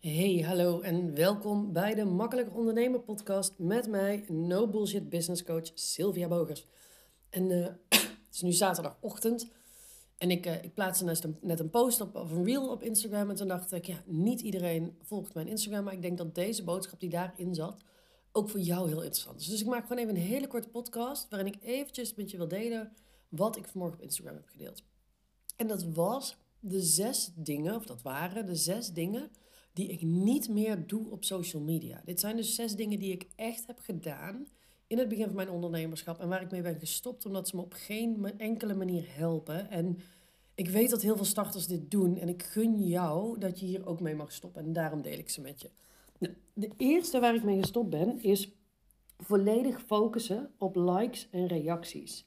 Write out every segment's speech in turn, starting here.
Hey, hallo en welkom bij de Makkelijk Ondernemer podcast met mij, no bullshit business coach Sylvia Bogers. En eh, het is nu zaterdagochtend en ik, uh, ik plaatste net een, net een post op, of een reel op Instagram en toen dacht ik, ja, niet iedereen volgt mijn Instagram, maar ik denk dat deze boodschap die daarin zat ook voor jou heel interessant is. Dus ik maak gewoon even een hele korte podcast waarin ik eventjes met je wil delen wat ik vanmorgen op Instagram heb gedeeld. En dat was de zes dingen, of dat waren de zes dingen die ik niet meer doe op social media. Dit zijn dus zes dingen die ik echt heb gedaan in het begin van mijn ondernemerschap en waar ik mee ben gestopt omdat ze me op geen enkele manier helpen. En ik weet dat heel veel starters dit doen en ik gun jou dat je hier ook mee mag stoppen en daarom deel ik ze met je. Nou, de eerste waar ik mee gestopt ben is volledig focussen op likes en reacties.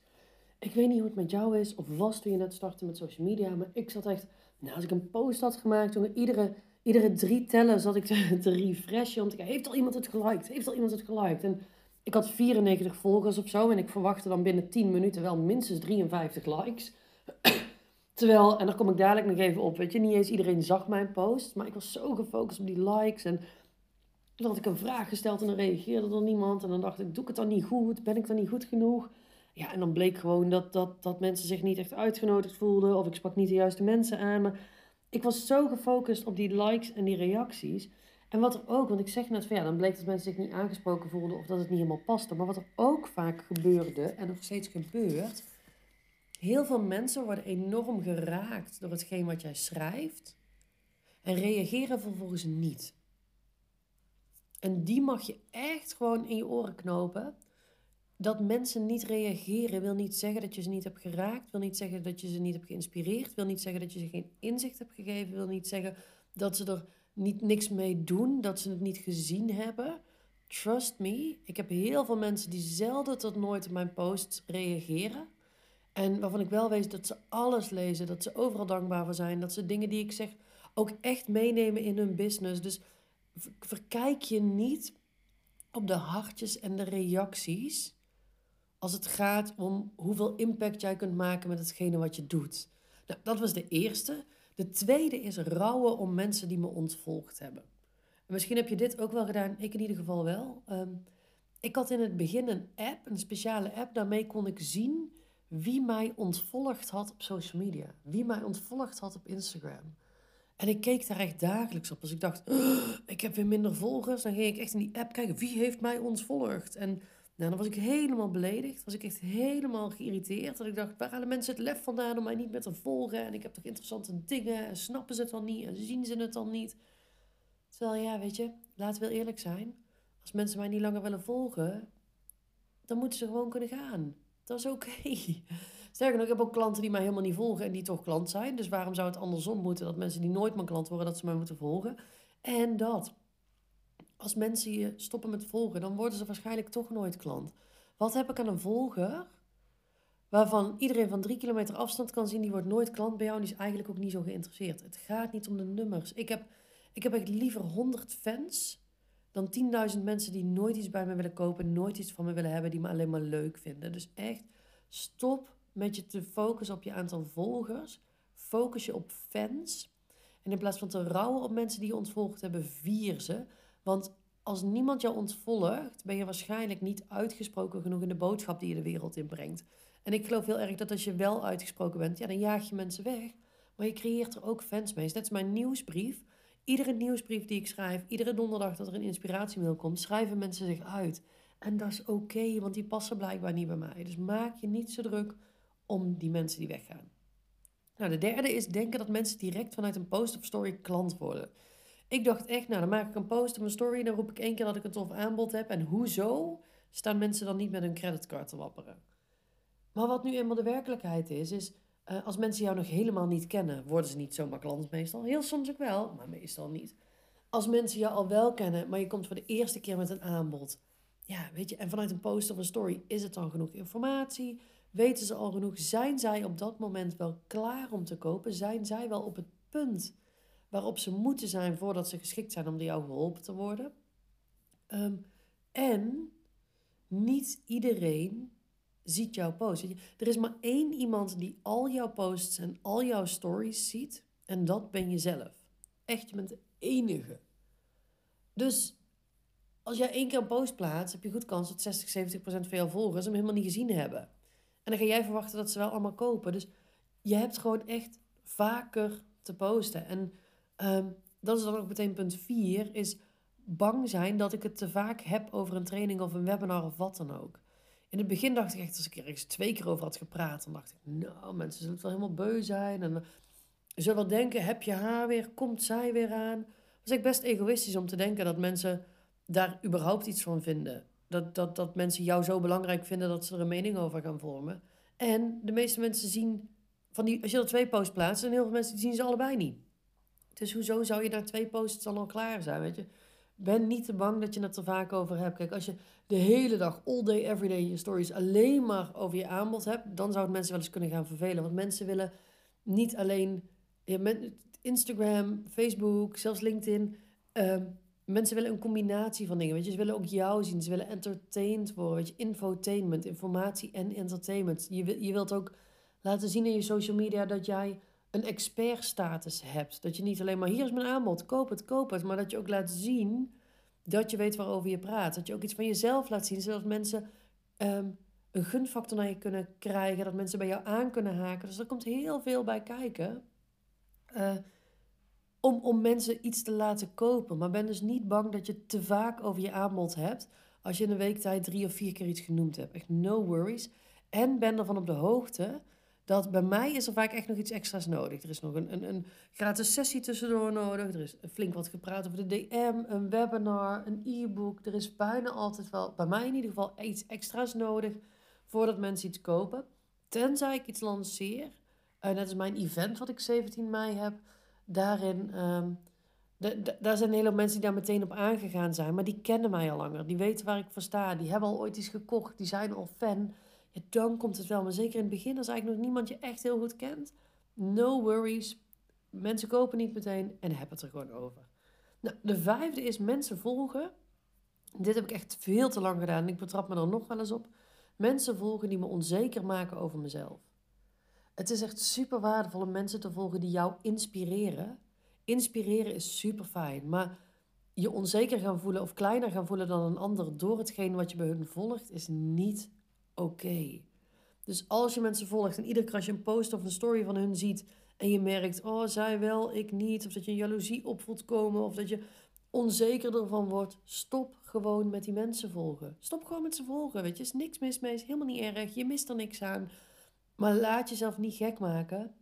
Ik weet niet hoe het met jou is of was toen je net startte met social media, maar ik zat echt, nou, als ik een post had gemaakt, toen iedere iedere drie tellen zat ik te, te refreshen. Om te heeft al iemand het geliked? Heeft al iemand het geliked? En ik had 94 volgers of zo. En ik verwachtte dan binnen 10 minuten wel minstens 53 likes. Terwijl, en daar kom ik dadelijk nog even op, weet je, niet eens iedereen zag mijn post. Maar ik was zo gefocust op die likes. En dan had ik een vraag gesteld en dan reageerde er niemand. En dan dacht ik, doe ik het dan niet goed? Ben ik dan niet goed genoeg? Ja, en dan bleek gewoon dat, dat, dat mensen zich niet echt uitgenodigd voelden. Of ik sprak niet de juiste mensen aan. Maar ik was zo gefocust op die likes en die reacties. En wat er ook, want ik zeg net van ja, dan bleek dat mensen zich niet aangesproken voelden of dat het niet helemaal paste. Maar wat er ook vaak gebeurde en nog steeds gebeurt, heel veel mensen worden enorm geraakt door hetgeen wat jij schrijft en reageren vervolgens niet. En die mag je echt gewoon in je oren knopen dat mensen niet reageren wil niet zeggen dat je ze niet hebt geraakt, wil niet zeggen dat je ze niet hebt geïnspireerd, wil niet zeggen dat je ze geen inzicht hebt gegeven, wil niet zeggen dat ze er niet niks mee doen, dat ze het niet gezien hebben. Trust me, ik heb heel veel mensen die zelden tot nooit op mijn posts reageren. En waarvan ik wel weet dat ze alles lezen, dat ze overal dankbaar voor zijn, dat ze dingen die ik zeg ook echt meenemen in hun business. Dus verkijk je niet op de hartjes en de reacties als het gaat om hoeveel impact jij kunt maken met hetgene wat je doet. Nou, dat was de eerste. De tweede is rouwen om mensen die me ontvolgd hebben. En misschien heb je dit ook wel gedaan, ik in ieder geval wel. Ehm, ik had in het begin een app, een speciale app, daarmee kon ik zien wie mij ontvolgd had op social media. Wie mij ontvolgd had op Instagram. En ik keek daar echt dagelijks op. Als ik dacht, oh, ik heb weer minder volgers, dan ging ik echt in die app kijken, wie heeft mij ontvolgd? En nou, dan was ik helemaal beledigd. Was ik echt helemaal geïrriteerd. Dat ik dacht, waar halen mensen het lef vandaan om mij niet meer te volgen? En ik heb toch interessante dingen. En snappen ze het dan niet? En zien ze het dan niet? Terwijl, ja, weet je, laten we wel eerlijk zijn. Als mensen mij niet langer willen volgen, dan moeten ze gewoon kunnen gaan. Dat is oké. Sterker nog, ik heb ook klanten die mij helemaal niet volgen en die toch klant zijn. Dus waarom zou het andersom moeten dat mensen die nooit mijn klant worden, dat ze mij moeten volgen? En dat als mensen je stoppen met volgen, dan worden ze waarschijnlijk toch nooit klant. Wat heb ik aan een volger waarvan iedereen van drie kilometer afstand kan zien, die wordt nooit klant bij jou en die is eigenlijk ook niet zo geïnteresseerd. Het gaat niet om de nummers. Ik heb, ik heb echt liever 100 fans dan 10.000 mensen die nooit iets bij me willen kopen, nooit iets van me willen hebben, die me alleen maar leuk vinden. Dus echt, stop met je te focussen op je aantal volgers. Focus je op fans. En in plaats van te rouwen op mensen die je ontvolgd hebben, vier ze. Want als niemand jou ontvolgt, ben je waarschijnlijk niet uitgesproken genoeg in de boodschap die je de wereld inbrengt. En ik geloof heel erg dat als je wel uitgesproken bent, ja, dan jaag je mensen weg. Maar je creëert er ook fans mee. Dat is mijn nieuwsbrief. Iedere nieuwsbrief die ik schrijf, iedere donderdag dat er een inspiratiemail komt, schrijven mensen zich uit. En dat is oké, want die passen blijkbaar niet bij mij. Dus maak je niet zo druk om die mensen die weggaan. Nou, de derde is denken dat mensen direct vanuit een post of story klant worden. Ik dacht echt, nou dan maak ik een post op mijn story, dan roep ik één keer dat ik een tof aanbod heb. En hoezo staan mensen dan niet met hun creditcard te wapperen? Maar wat nu eenmaal de werkelijkheid is, is uh, als mensen jou nog helemaal niet kennen, worden ze niet zomaar klant meestal. Heel soms ook wel, maar meestal niet. Als mensen jou al wel kennen, maar je komt voor de eerste keer met een aanbod. Ja, weet je, en vanuit een post of een story is het dan genoeg informatie? Weten ze al genoeg? Zijn zij op dat moment wel klaar om te kopen? Zijn zij wel op het punt waarop ze moeten zijn voordat ze geschikt zijn om door jou geholpen te worden. Ehm, en niet iedereen ziet jouw post. Er is maar één iemand die al jouw posts en al jouw stories ziet. En dat ben je zelf. Echt, je bent de enige. Dus als jij één keer een post plaatst, heb je goed kans dat 60, 70 procent van jouw volgers hem helemaal niet gezien hebben. En dan ga jij verwachten dat ze wel allemaal kopen. Dus je hebt gewoon echt vaker te posten. En ehm, dat is dan ook meteen punt 4, is bang zijn dat ik het te vaak heb over een training of een webinar of wat dan ook. In het begin dacht ik echt, als ik er eens twee keer over had gepraat, dan dacht ik, nou, mensen zullen het wel helemaal beu zijn. En ze zullen wel denken, heb je haar weer, komt zij weer aan? Was echt best egoïstisch om te denken dat mensen daar überhaupt iets van vinden. Dat, dat, dat mensen jou zo belangrijk vinden dat ze er een mening over gaan vormen. En de meeste mensen zien, van die, als je er twee posts plaatst, en heel veel mensen zien ze allebei niet. Dus hoezo zou je daar twee posts dan al klaar zijn, weet je? Ben niet te bang dat je het er vaak over hebt. Kijk, als je de hele dag, all day, every day, je stories alleen maar over je aanbod hebt, dan zou het mensen wel eens kunnen gaan vervelen. Want mensen willen niet alleen Instagram, Facebook, zelfs LinkedIn. Ehm, mensen willen een combinatie van dingen. Weet je, ze willen ook jou zien. Ze willen entertained worden. Weet je, infotainment, informatie en entertainment. Je, je wilt ook laten zien in je social media dat jij een expertstatus hebt. Dat je niet alleen maar hier is mijn aanbod, koop het, koop het. Maar dat je ook laat zien dat je weet waarover je praat. Dat je ook iets van jezelf laat zien, zodat mensen ehm, een gunfactor naar je kunnen krijgen. Dat mensen bij jou aan kunnen haken. Dus er komt heel veel bij kijken. Uh, om, om mensen iets te laten kopen. Maar ben dus niet bang dat je te vaak over je aanbod hebt. Als je in een week tijd drie of vier keer iets genoemd hebt. Echt no worries. En ben ervan op de hoogte dat bij mij is er vaak echt nog iets extra's nodig. Er is nog een, een, een gratis sessie tussendoor nodig. Er is flink wat gepraat over de DM, een webinar, een e-book. Er is bijna altijd wel, bij mij in ieder geval, iets extra's nodig voordat mensen iets kopen. Tenzij ik iets lanceer. Uh, net als mijn event wat ik 17 mei heb daarin. Um, daar zijn een mensen die daar meteen op aangegaan zijn. Maar die kennen mij al langer. Die weten waar ik voor sta. Die hebben al ooit iets gekocht. Die zijn al fan. Dan komt het wel. Maar zeker in het begin, als eigenlijk nog niemand je echt heel goed kent. No worries. Mensen kopen niet meteen en hebben het er gewoon over. Nou, de vijfde is mensen volgen. Dit heb ik echt veel te lang gedaan en ik betrap me er nog wel eens op. Mensen volgen die me onzeker maken over mezelf. Het is echt super waardevol om mensen te volgen die jou inspireren. Inspireren is super fijn, maar je onzeker gaan voelen of kleiner gaan voelen dan een ander door hetgeen wat je bij hun volgt, is niet oké. Dus als je mensen volgt en iedere keer als je een post of een story van hun ziet en je merkt, oh zij wel, ik niet, of dat je een jaloezie op voelt komen, of dat je onzeker ervan wordt, stop gewoon met die mensen volgen. Stop gewoon met ze volgen, weet je, is niks mis mee, is helemaal niet erg, je mist er niks aan. Maar laat jezelf niet gek maken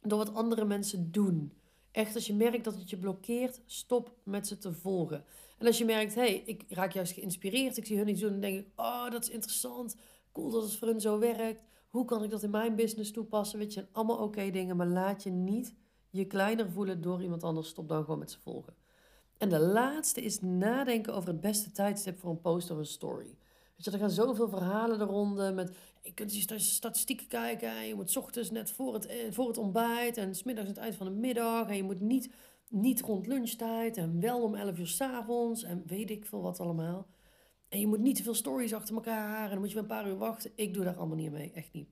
door wat andere mensen doen. Echt, als je merkt dat het je blokkeert, stop met ze te volgen. En als je merkt, hé, hey, ik raak juist geïnspireerd, ik zie hun iets doen, dan denk ik, oh, dat is interessant. Cool dat het voor hun zo werkt. Hoe kan ik dat in mijn business toepassen? Weet je, allemaal oké dingen, maar laat je niet je kleiner voelen door iemand anders. Stop dan gewoon met ze volgen. En de laatste is nadenken over het beste tijdstip voor een post of een story. Weet je, er gaan zoveel verhalen eronder met je kunt je statistieken kijken. En je moet ochtends net voor het, eh, voor het ontbijt en smiddags aan het eind van de middag. En je moet niet, niet rond lunchtijd en wel om 11 uur s avonds en weet ik veel wat allemaal. En je moet niet te veel stories achter elkaar en dan moet je een paar uur wachten. Ik doe daar allemaal niet mee, echt niet.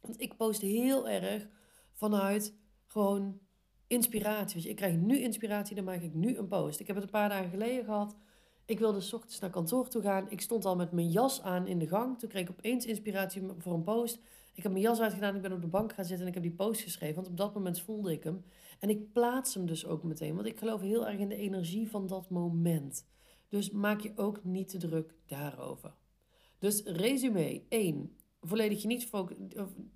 Want ik post heel erg vanuit gewoon inspiratie. Weet ik krijg nu inspiratie, dan maak ik nu een post. Ik heb het een paar dagen geleden gehad. Ik wilde s ochtends naar kantoor toe gaan. Ik stond al met mijn jas aan in de gang. Toen kreeg ik opeens inspiratie voor een post. Ik heb mijn jas uitgedaan, ik ben op de bank gaan zitten en ik heb die post geschreven. Want op dat moment voelde ik hem. En ik plaats hem dus ook meteen. Want ik geloof heel erg in de energie van dat moment. Dus maak je ook niet te druk daarover. Dus resume 1. Volledig je niet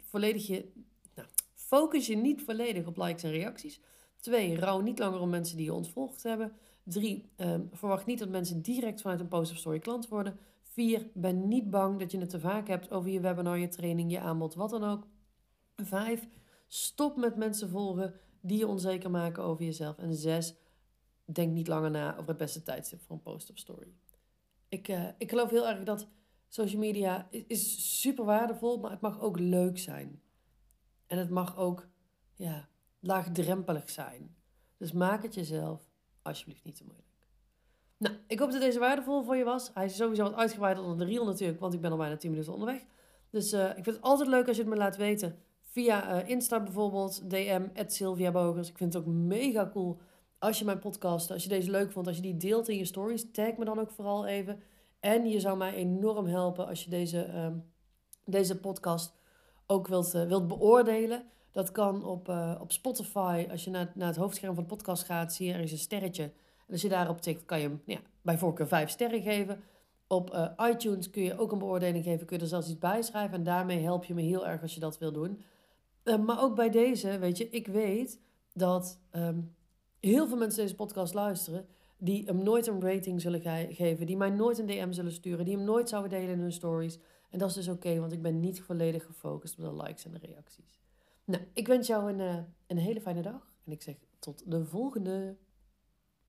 volledig je, nou, focus je niet volledig op likes en reacties. 2. Rouw niet langer om mensen die je ontvolgd hebben. Drie, ehm, verwacht niet dat mensen direct vanuit een post of story klant worden. Vier, ben niet bang dat je het te vaak hebt over je webinar, je training, je aanbod, wat dan ook. Vijf, stop met mensen volgen die je onzeker maken over jezelf. En zes, denk niet langer na over het beste tijdstip voor een post of story. Ik, uh, ik geloof heel erg dat social media is super waardevol, maar het mag ook leuk zijn. En het mag ook ja, laagdrempelig zijn. Dus maak het jezelf alsjeblieft niet te moeilijk. Nou, ik hoop dat deze waardevol voor je was. Hij is sowieso wat uitgebreider dan de reel natuurlijk, want ik ben al bijna 10 minuten onderweg. Dus uh, ik vind het altijd leuk als je het me laat weten. Via uh, Insta bijvoorbeeld, DM, Sylvia Bogers. Ik vind het ook mega cool als je mijn podcast, als je deze leuk vond, als je die deelt in je stories, tag me dan ook vooral even. En je zou mij enorm helpen als je deze, ehm, deze podcast ook wilt, uh, wilt beoordelen. Dat kan op, uh, op Spotify. Als je naar, naar het hoofdscherm van de podcast gaat, zie je er is een sterretje. En als je daarop tikt, kan je hem ja, bij voorkeur vijf sterren geven. Op uh, iTunes kun je ook een beoordeling geven. Kun je er zelfs iets bij schrijven. En daarmee help je me heel erg als je dat wil doen. maar ook bij deze, weet je, ik weet dat um, heel veel mensen deze podcast luisteren. Die hem nooit een rating zullen ge geven. Die mij nooit een DM zullen sturen. Die hem nooit zouden delen in hun stories. En dat is dus oké, want ik ben niet volledig gefocust op de likes en de reacties. Nou, ik wens jou een, uh, een hele fijne dag. En ik zeg tot de volgende.